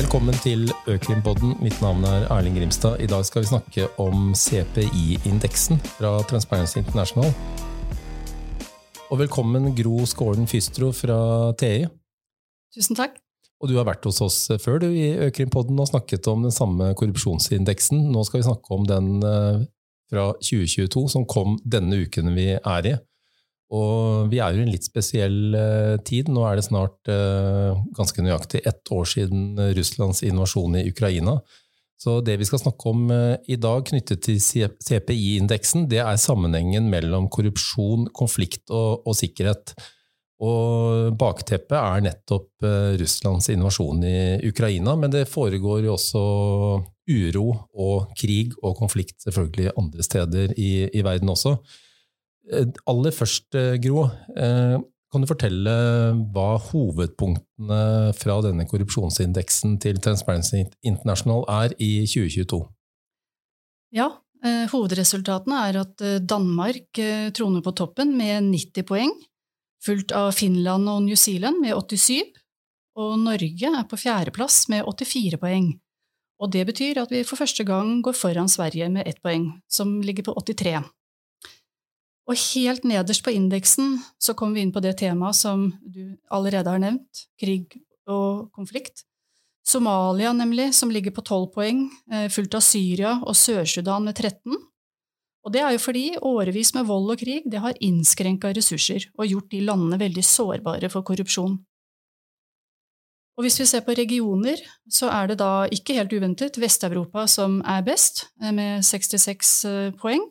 Velkommen til Økrimpodden. Mitt navn er Erling Grimstad. I dag skal vi snakke om CPI-indeksen fra Transparency International. Og velkommen Gro Skålen Fystro fra TI. Tusen takk. Og du har vært hos oss før du i Økrimpodden og snakket om den samme korrupsjonsindeksen. Nå skal vi snakke om den eh, fra 2022 som kom denne uken vi er i. Og vi er jo i en litt spesiell uh, tid. Nå er det snart uh, ganske nøyaktig ett år siden Russlands invasjon i Ukraina. Så det vi skal snakke om uh, i dag knyttet til CPI-indeksen, det er sammenhengen mellom korrupsjon, konflikt og, og sikkerhet. Og bakteppet er nettopp Russlands invasjon i Ukraina, men det foregår jo også uro og krig og konflikt selvfølgelig andre steder i, i verden også. Eh, aller først, eh, Gro, eh, kan du fortelle hva hovedpunktene fra denne korrupsjonsindeksen til Transparency International er i 2022? Ja, hovedresultatene er at Danmark troner på toppen med 90 poeng, fulgt av Finland og New Zealand med 87, og Norge er på fjerdeplass med 84 poeng. Og det betyr at vi for første gang går foran Sverige med ett poeng, som ligger på 83. Og helt nederst på indeksen så kommer vi inn på det temaet som du allerede har nevnt, krig og konflikt. Somalia, nemlig, som ligger på 12 poeng, eh, fulgt av Syria og Sør-Sudan med 13. Og det er jo fordi årevis med vold og krig det har innskrenka ressurser og gjort de landene veldig sårbare for korrupsjon. Og hvis vi ser på regioner, så er det da ikke helt uventet Vest-Europa som er best, eh, med 66 eh, poeng.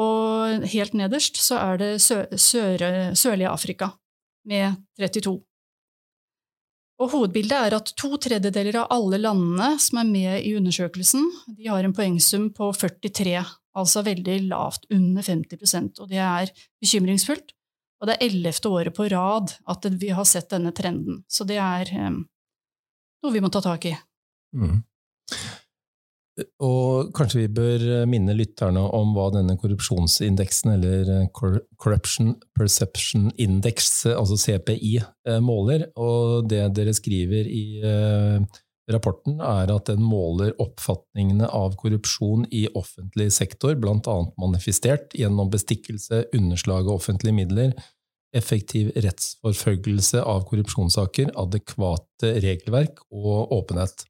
Og helt nederst så er det sø sør sørlige Afrika med 32. Og hovedbildet er at to tredjedeler av alle landene som er med i undersøkelsen, de har en poengsum på 43, altså veldig lavt, under 50% og det er bekymringsfullt. Og det er ellevte året på rad at vi har sett denne trenden. Så det er um, noe vi må ta tak i. Mm. Og kanskje vi bør eh, minne lytterne om hva denne korrupsjonsindeksen, eller eh, Corruption Perception Index, eh, altså CPI, måler. Og det dere skriver i rapporten, er at den måler oppfatningene av korrupsjon i offentlig sektor, bl.a. manifestert gjennom bestikkelse, underslag av offentlige midler, effektiv rettsforfølgelse av korrupsjonssaker, adekvate regelverk og åpenhet.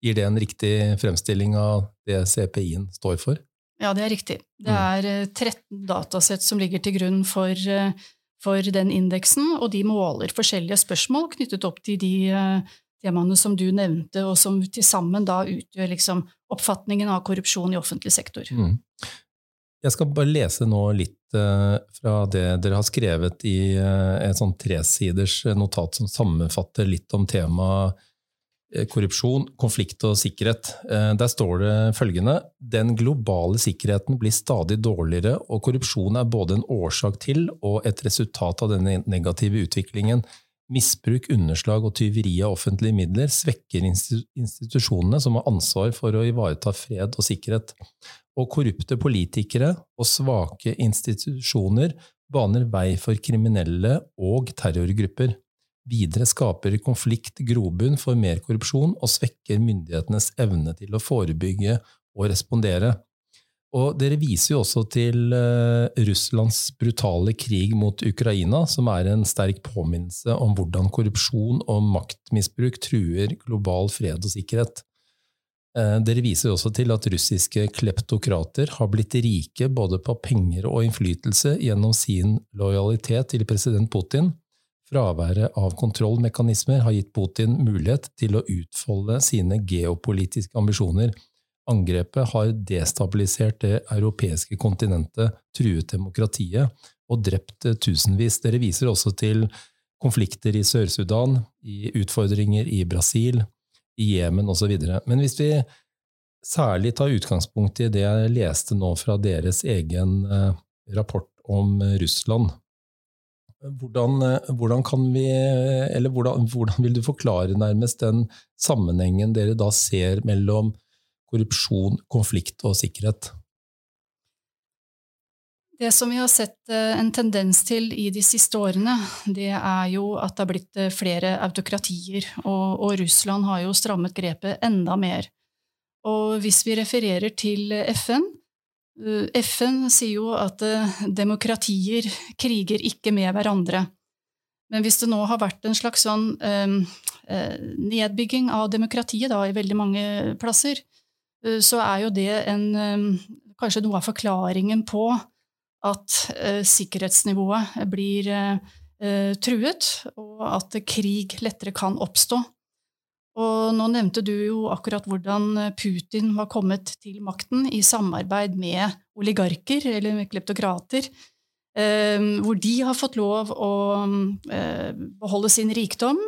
Gir det en riktig fremstilling av det CPI-en står for? Ja, det er riktig. Det mm. er 13 eh, datasett som ligger til grunn for, eh, for den indeksen, og de måler forskjellige spørsmål knyttet opp til de eh, temaene som du nevnte, og som til sammen da utgjør liksom oppfatningen av korrupsjon i offentlig sektor. Mm. Jeg skal bare lese nå litt fra det dere har skrevet i et sånn tresiders notat som sammenfatter litt om temaet korrupsjon, konflikt og sikkerhet. Eh, der står det følgende Den globale sikkerheten blir stadig dårligere, og korrupsjon er både en årsak til og et resultat av denne negative utviklingen. Misbruk, underslag og tyveri av offentlige midler svekker institusjonene som har ansvar for å ivareta fred og sikkerhet. Og korrupte politikere og svake institusjoner baner vei for kriminelle og terrorgrupper. Videre skaper konflikt grobunn for mer korrupsjon og svekker myndighetenes evne til å forebygge og respondere. Og dere viser jo også til uh, Russlands brutale krig mot Ukraina, som er en sterk påminnelse om hvordan korrupsjon og maktmisbruk truer global fred og sikkerhet. Uh, dere viser også til at russiske kleptokrater har blitt rike både på penger og innflytelse gjennom sin lojalitet til president Putin, Fraværet av kontrollmekanismer har gitt Putin mulighet til å utfolde sine geopolitiske ambisjoner. Angrepet har destabilisert det europeiske kontinentet, truet demokratiet og drept tusenvis. Dere viser også til konflikter i Sør-Sudan, i utfordringer i Brasil, i Jemen osv. Men hvis vi særlig tar utgangspunkt i det jeg leste nå fra deres egen eh, rapport om Russland, hvordan, eh, hvordan, kan vi, eller hvordan, hvordan, vil du forklare nærmest den sammenhengen dere da ser mellom korrupsjon, konflikt og sikkerhet? Det som vi har sett eh, en tendens til i de siste årene, det er jo at det har blitt eh, flere autokratier, og, og Russland har jo strammet grepet enda mer. Og hvis vi refererer til FN eh, FN sier jo at demokratier kriger ikke med hverandre. Men hvis det nå har vært en slags sånn um, nedbygging av demokratiet da, i veldig mange plasser, så er jo det en, um, kanskje noe av forklaringen på at eh, sikkerhetsnivået blir eh, truet, og at krig lettere kan oppstå. Og nå nevnte du jo akkurat hvordan Putin var kommet til makten i samarbeid med oligarker, eller kleptokrater, eh, hvor de har fått lov å eh, beholde sin rikdom,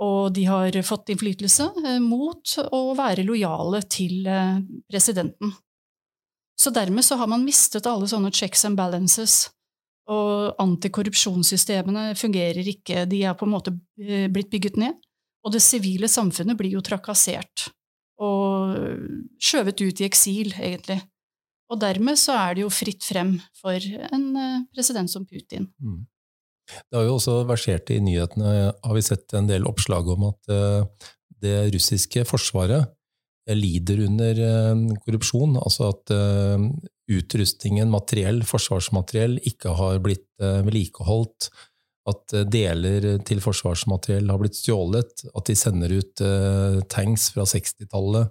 og de har fått innflytelse eh, mot å være lojale til eh, presidenten. Så dermed så har man mistet alle sånne checks and balances. Og antikorrupsjonssystemene fungerer ikke, de er på en måte eh, blitt bygget ned. Og det sivile samfunnet blir jo trakassert og skjøvet ut i eksil, egentlig. Og dermed så er det jo fritt frem for en eh, president som Putin. Mm. Det har jo også versert i nyhetene, har vi sett en del oppslag om at eh, det russiske forsvaret lider under eh, korrupsjon. Altså at eh, utrustningen, materiell, forsvarsmateriell, ikke har blitt eh, vedlikeholdt. At deler til forsvarsmateriell har blitt stjålet. At de sender ut tanks fra 60-tallet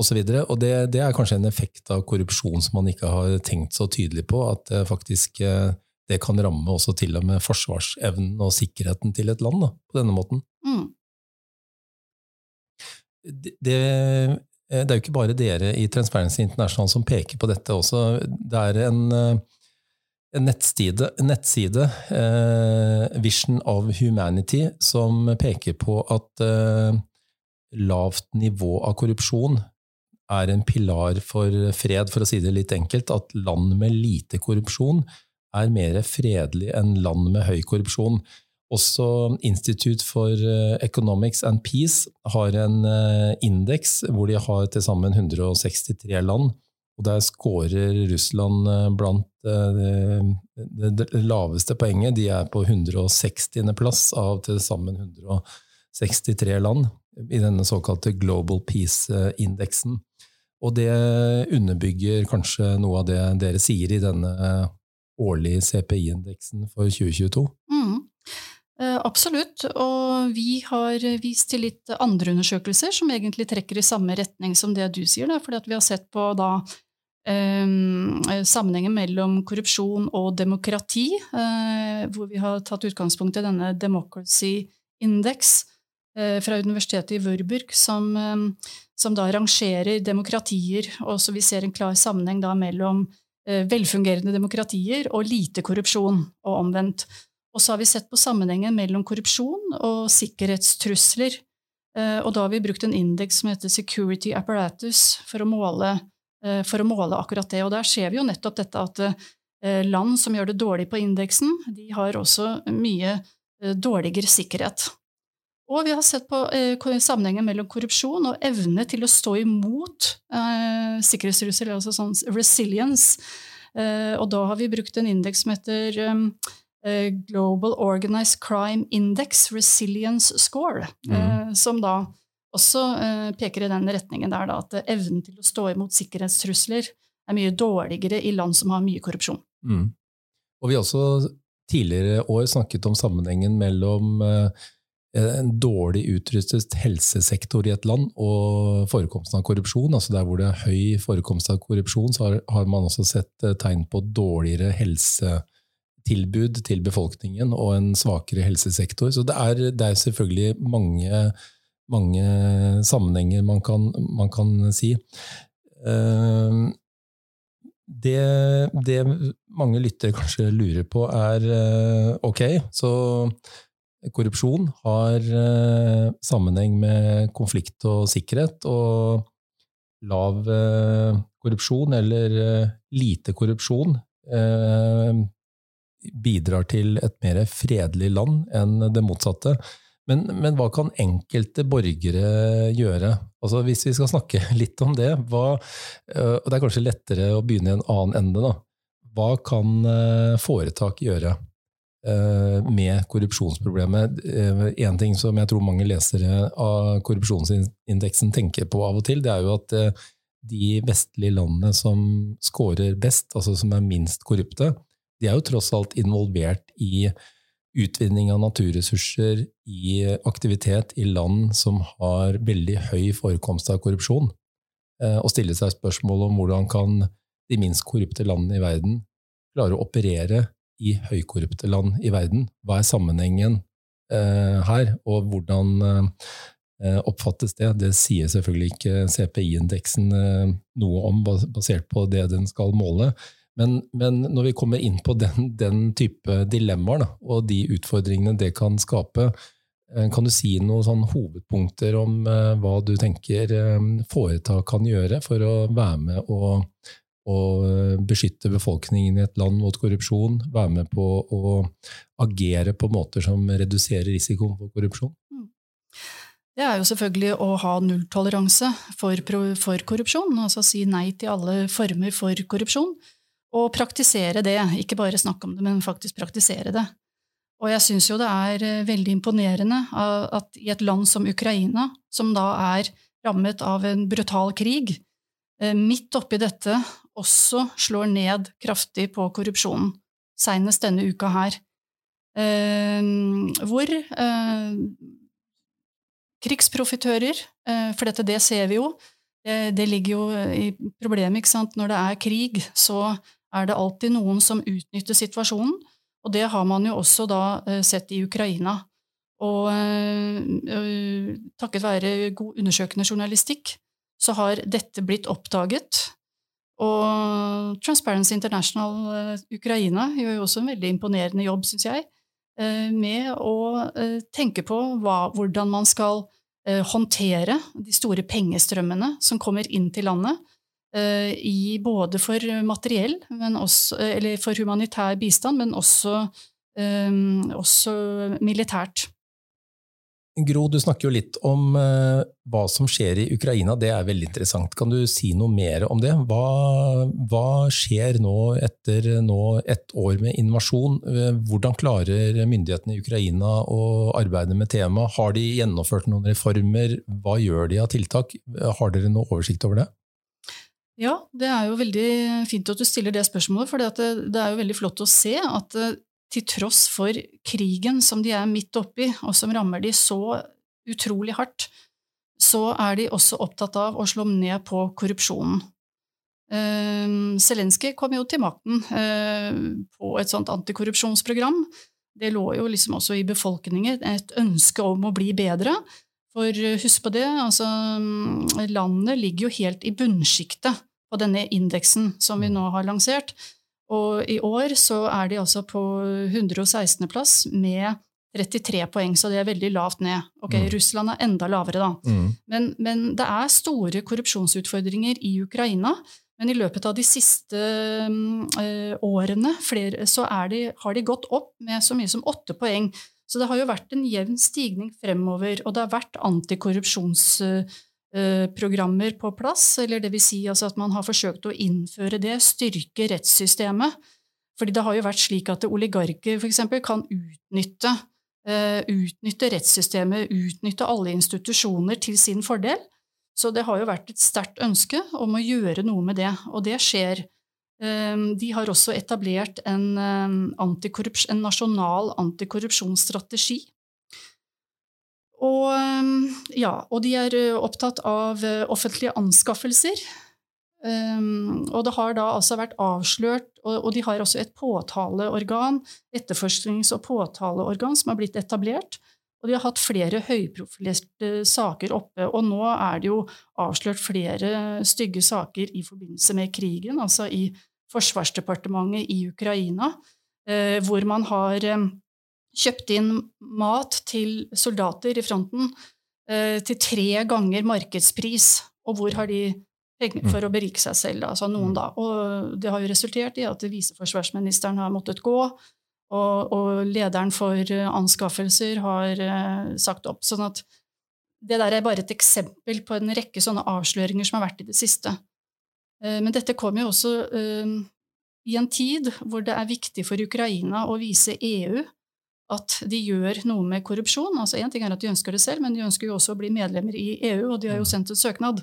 osv. Og, så og det, det, er kanskje en effekt av korrupsjon som man ikke har tenkt så tydelig på. At faktisk det kan ramme også til og med forsvarsevnen og sikkerheten til et land da, på denne måten. Mm det, det, det, er jo ikke bare dere i Transparency International som peker på dette også. Det er en, eh, en nettside, nettside eh, Vision of Humanity, som peker på at eh, lavt nivå av korrupsjon er en pilar for fred, for å si det litt enkelt. At land med lite korrupsjon er mer fredelig enn land med høy korrupsjon. Også Institute for eh, Economics and Peace har en eh, indeks hvor de har til sammen 163 land. Og der scorer Russland eh, blant det laveste poenget. De er på 160. plass av til sammen 163 land i denne såkalte Global Peace-indeksen. Og det underbygger kanskje noe av det dere sier i denne årlige CPI-indeksen for 2022? Mm. Eh, absolutt, og vi har vist til litt andre undersøkelser som egentlig trekker i samme retning som det du sier, da, fordi vi har sett på da, sammenhengen mellom korrupsjon og demokrati, uh, hvor vi har tatt utgangspunkt i denne Democracy Index uh, fra universitetet i Wurburg, som, som, da rangerer demokratier, og så vi ser en klar sammenheng da mellom velfungerende demokratier og lite korrupsjon, og omvendt. Og så har vi sett på sammenhengen mellom korrupsjon og sikkerhetstrusler. Eh, og da har vi brukt en indeks som heter Security Apparatus for å måle, eh, for å måle akkurat det. Og der ser vi jo nettopp dette at eh, land som gjør det dårlig på indeksen, de har også mye dårligere sikkerhet. Og vi har sett på sammenhengen mellom korrupsjon og evne til å stå imot eh, altså sånn resilience. og da har vi brukt en indeks som heter Eh, Global Organized Crime Index Resilience Score, mm. Eh, som da også eh, peker i den retningen der da, at evnen til å stå imot sikkerhetstrusler er mye dårligere i land som har mye korrupsjon. Mm. Og vi har også tidligere år snakket om sammenhengen mellom en dårlig utrustet helsesektor i et land og forekomsten av korrupsjon. altså Der hvor det er høy forekomst av korrupsjon, så har, man også sett tegn på dårligere helse tilbud til befolkningen og en svakere helsesektor. Så det er, det er selvfølgelig mange, mange sammenhenger man kan, man kan si. Ehm, det, det, mange lyttere kanskje lurer på, er eh, ok, så korrupsjon har eh, sammenheng med konflikt og sikkerhet, og lav eh, korrupsjon eller lite korrupsjon bidrar til et mer fredelig land enn det motsatte. Men, men, hva kan enkelte borgere gjøre? Altså Hvis vi skal snakke litt om det, hva, og det er kanskje lettere å begynne i en annen ende. da. hva kan foretak gjøre med korrupsjonsproblemet? En ting som jeg tror mange lesere av korrupsjonsindeksen tenker på av og til, det er jo at de vestlige landene som scorer best, altså som er minst korrupte, de er jo tross alt involvert i utvinning av naturressurser, i aktivitet i land som har veldig høy forekomst av korrupsjon, eh, og stille seg spørsmål om hvordan kan de minst korrupte landene i verden klare å operere i høykorrupte land i verden? Hva er sammenhengen eh, her, og hvordan eh, oppfattes det? Det sier selvfølgelig ikke CPI-indeksen noe om, basert på det den skal måle. Men, men, når vi kommer inn på den, den type dilemmaer da, og de utfordringene det kan skape, eh, kan du si noen sånn hovedpunkter om eh, hva du tenker eh, foretak kan gjøre for å være med og, og beskytte befolkningen i et land mot korrupsjon? Være med på å agere på måter som reduserer risikoen for korrupsjon? Mm. Det er jo selvfølgelig å ha nulltoleranse for, for korrupsjon, altså si nei til alle former for korrupsjon. Og praktisere det, ikke bare snakke om det, men faktisk praktisere det. Og jeg syns jo det er eh, veldig imponerende at i et land som Ukraina, som da er rammet av en brutal krig, eh, midt oppi dette også slår ned kraftig på korrupsjonen, seinest denne uka her, eh, hvor krigsprofitører, for dette det ser vi jo, det, ligger jo i problemet, ikke sant, når det er krig, så er det alltid noen som utnytter situasjonen, og det har man jo også da eh, sett i Ukraina. Og øh, takket være god undersøkende journalistikk så har dette blitt oppdaget. Og Transparency International Ukraina gjør jo også en veldig imponerende jobb, syns jeg, med å tenke på hva, hvordan man skal håndtere de store pengestrømmene som kommer inn til landet, Eh, i både for materiell, også, eller for humanitær bistand, men også, um, også, militært. Gro, du snakker jo litt om hva som skjer i Ukraina. Det er veldig interessant. Kan du si noe mer om det? Hva, hva skjer nå etter nå ett år med invasjon? Hvordan klarer myndighetene i Ukraina å arbeide med temaet? Har de gjennomført noen reformer? Hva gjør de av tiltak? Har dere noe oversikt over det? Ja, det er jo veldig fint at du stiller det spørsmålet, for det, det, er jo veldig flott å se at eh, til tross for krigen som de er midt oppi, og som rammer de så utrolig hardt, så er de også opptatt av å slå ned på korrupsjonen. Uh, Zelenskyj kom jo til makten uh, på et sånt antikorrupsjonsprogram. Det lå jo liksom også i befolkningen et ønske om å bli bedre. For husk på det, altså landet ligger jo helt i bunnsjiktet på denne indeksen som vi mm. nå har lansert. Og i år så er de altså på 116. plass med 33 poeng, så det er veldig lavt ned. Ok, mm. Russland er enda lavere, da. Mm. Men, men, det er store korrupsjonsutfordringer i Ukraina. Men i løpet av de siste ø, årene flere, så de, har de gått opp med så mye som åtte poeng. Så det har jo vært en jevn stigning fremover, og det har vært antikorrupsjonsprogrammer på plass, eller det vil si altså at man har forsøkt å innføre det, styrke rettssystemet. Fordi det har jo vært slik at oligarker f.eks. kan utnytte, uh, utnytte rettssystemet, utnytte alle institusjoner til sin fordel. Så det har jo vært et sterkt ønske om å gjøre noe med det, og det skjer. Ehm, de har også etablert en, ehm, en nasjonal antikorrupsjonsstrategi. Og, ehm, ja, og, de er eh, opptatt av eh, offentlige anskaffelser. og det har da altså vært avslørt, og, de har også et påtaleorgan, etterforsknings- og påtaleorgan, som har blitt etablert. Og de har hatt flere høyprofilerte saker oppe, og nå er det jo avslørt flere stygge saker i forbindelse med krigen, altså i Forsvarsdepartementet i Ukraina, eh, hvor man har eh, kjøpt inn mat til soldater i fronten eh, til tre ganger markedspris. Og hvor har de penger for mm. å berike seg selv, altså noen mm. da. Og det har jo resultert i at viseforsvarsministeren har måttet gå, og, og lederen for anskaffelser har sagt opp. sånn at det der er bare et eksempel på en rekke sånne avsløringer som har vært i det siste. Eh, men dette kom jo også eh, i en tid hvor det er viktig for Ukraina å vise EU at de gjør noe med korrupsjon. Altså Én ting er at de ønsker det selv, men de ønsker jo også å bli medlemmer i EU, og de har jo mm. sendt en søknad.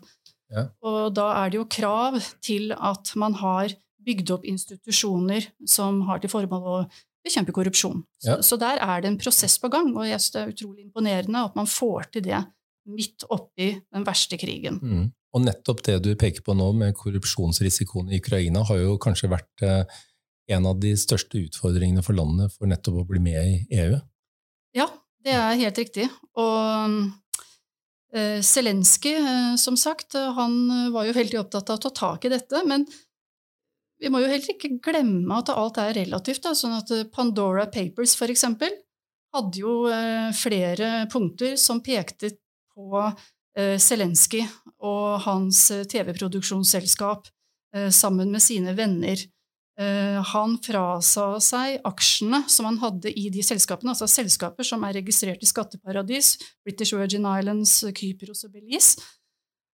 Ja. Og da er det jo krav til at man har bygd opp institusjoner som har til formål å bekjempe korrupsjon. Så, ja. så der er det en prosess på gang, og jeg synes det er utrolig imponerende at man får til det midt oppi den verste krigen. Mm. Og nettopp det du peker på nå, med korrupsjonsrisikoen i Ukraina, har jo kanskje vært eh, en av de største utfordringene for landet for nettopp å bli med i EU? Ja, det er helt riktig. Og uh, Zelenskyj, uh, som sagt, han var jo veldig opptatt av å ta tak i dette. Men vi må jo heller ikke glemme at alt er relativt. Da, sånn at Pandora Papers, for eksempel, hadde jo flere punkter som pekte på uh, Zelenskyj og hans TV-produksjonsselskap sammen med sine venner Eh, han frasa seg aksjene som han hadde i de selskapene, altså selskaper som er registrert i skatteparadis, British Virgin Islands, Kypros og Belize.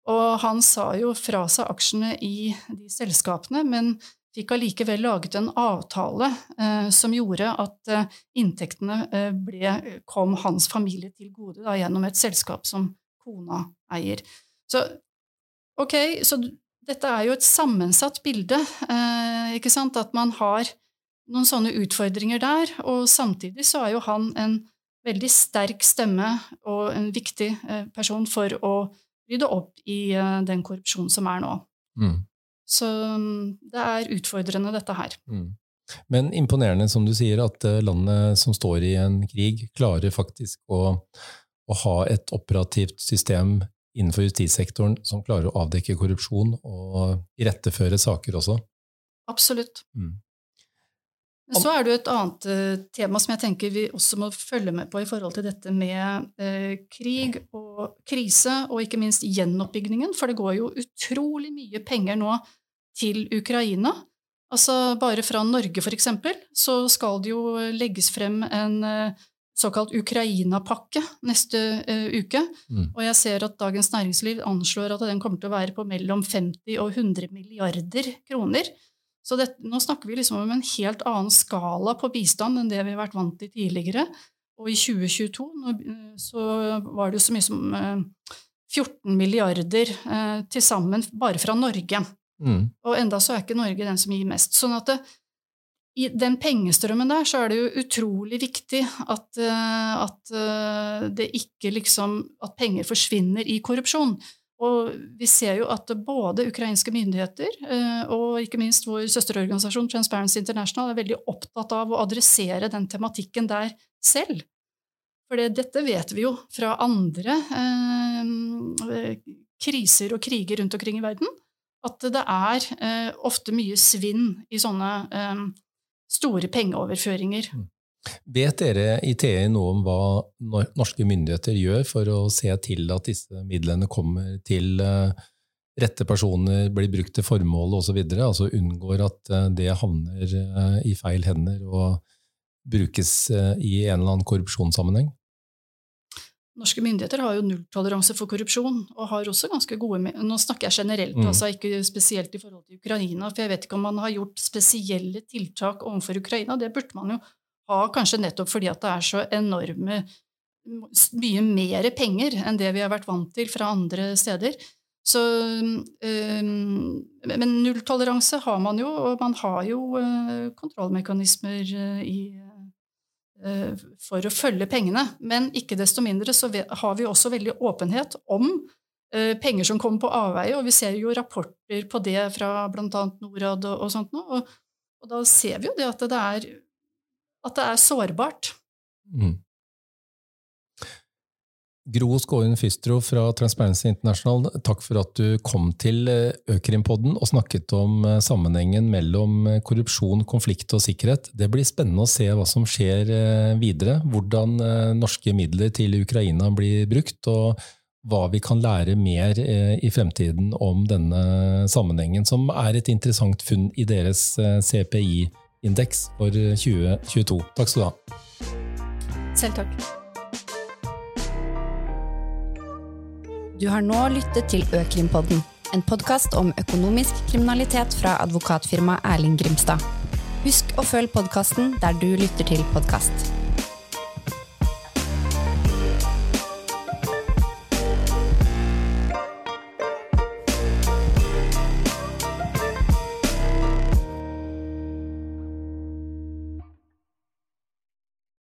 Og han sa jo fra seg aksjene i de selskapene, men fikk allikevel laget en avtale eh, som gjorde at eh, inntektene eh, ble, kom hans familie til gode da, gjennom et selskap som kona eier. Så ok, så dette er jo et sammensatt bilde, eh, ikke sant? at man har noen sånne utfordringer der. Og samtidig så er jo han en veldig sterk stemme og en viktig eh, person for å rydde opp i eh, den korrupsjonen som er nå. Mm. Så mm, det er utfordrende, dette her. Mm. Men imponerende, som du sier, at landet som står i en krig, klarer faktisk å, å ha et operativt system innenfor justissektoren som klarer å avdekke korrupsjon og iretteføre saker også? Absolutt. Mm. Men så er det jo et annet uh, tema som jeg tenker vi også må følge med på i forhold til dette med eh, krig og krise, og ikke minst gjenoppbyggingen, for det går jo utrolig mye penger nå til Ukraina. Altså Bare fra Norge, for eksempel, så skal det jo legges frem en uh, såkalt Ukraina-pakke neste uh, uke. Mm. Og jeg ser at Dagens Næringsliv anslår at den kommer til å være på mellom 50 og 100 milliarder kroner. Så det, nå snakker vi liksom om en helt annen skala på bistand enn det vi har vært vant til tidligere. Og i 2022 nå, eh, så var det jo så mye som uh, 14 milliarder uh, til sammen bare fra Norge. Mm. Og enda så er ikke Norge den som gir mest. Sånn at det, i den pengestrømmen der så er det jo utrolig viktig at, eh, at eh, det ikke liksom At penger forsvinner i korrupsjon. Og vi ser jo at både ukrainske myndigheter eh, og ikke minst vår søsterorganisasjon Transparency International er veldig opptatt av å adressere den tematikken der selv. For dette vet vi jo fra andre eh, kriser og kriger rundt omkring i verden, at det er eh, ofte mye svinn i sånne eh, store pengeoverføringer. Mm. Vet dere i TI noe om hva norske myndigheter gjør for å se til at disse midlene kommer til eh, rette personer, blir brukt til formål osv., altså unngår at eh, det havner eh, i feil hender og brukes i en eller annen korrupsjonssammenheng? Norske myndigheter har jo nulltoleranse for korrupsjon, og har også ganske gode Nå snakker jeg generelt, mm. altså ikke spesielt i forhold til Ukraina, for jeg vet ikke om man har gjort spesielle tiltak overfor Ukraina. Det burde man jo ha, kanskje nettopp fordi at det er så enorme Mye mer penger enn det vi har vært vant til fra andre steder. Så, um, men nulltoleranse har man jo, og man har jo uh, kontrollmekanismer uh, i for å følge pengene. Men ikke desto mindre så har vi også veldig åpenhet om eh, penger som kommer på avveie, og vi ser jo rapporter på det fra bl.a. Norad og, sånt noe. Og, og, da ser vi jo det at det er, at det er sårbart. Mm. Gro Skåren Fystro fra Transparency International, takk for at du kom til eh, Økrimpodden og snakket om eh, sammenhengen mellom eh, korrupsjon, konflikt og sikkerhet. Det blir spennende å se hva som skjer videre, hvordan norske midler til Ukraina blir brukt, og hva vi kan lære mer i fremtiden om denne sammenhengen, som er et interessant funn i deres CPI-indeks for 2022. Takk skal du ha. Selv takk. Du har nå lyttet til Økrimpodden en podkast om økonomisk kriminalitet fra advokatfirmaet Erling Grimstad. Husk å følge podkasten der du lytter til podkast.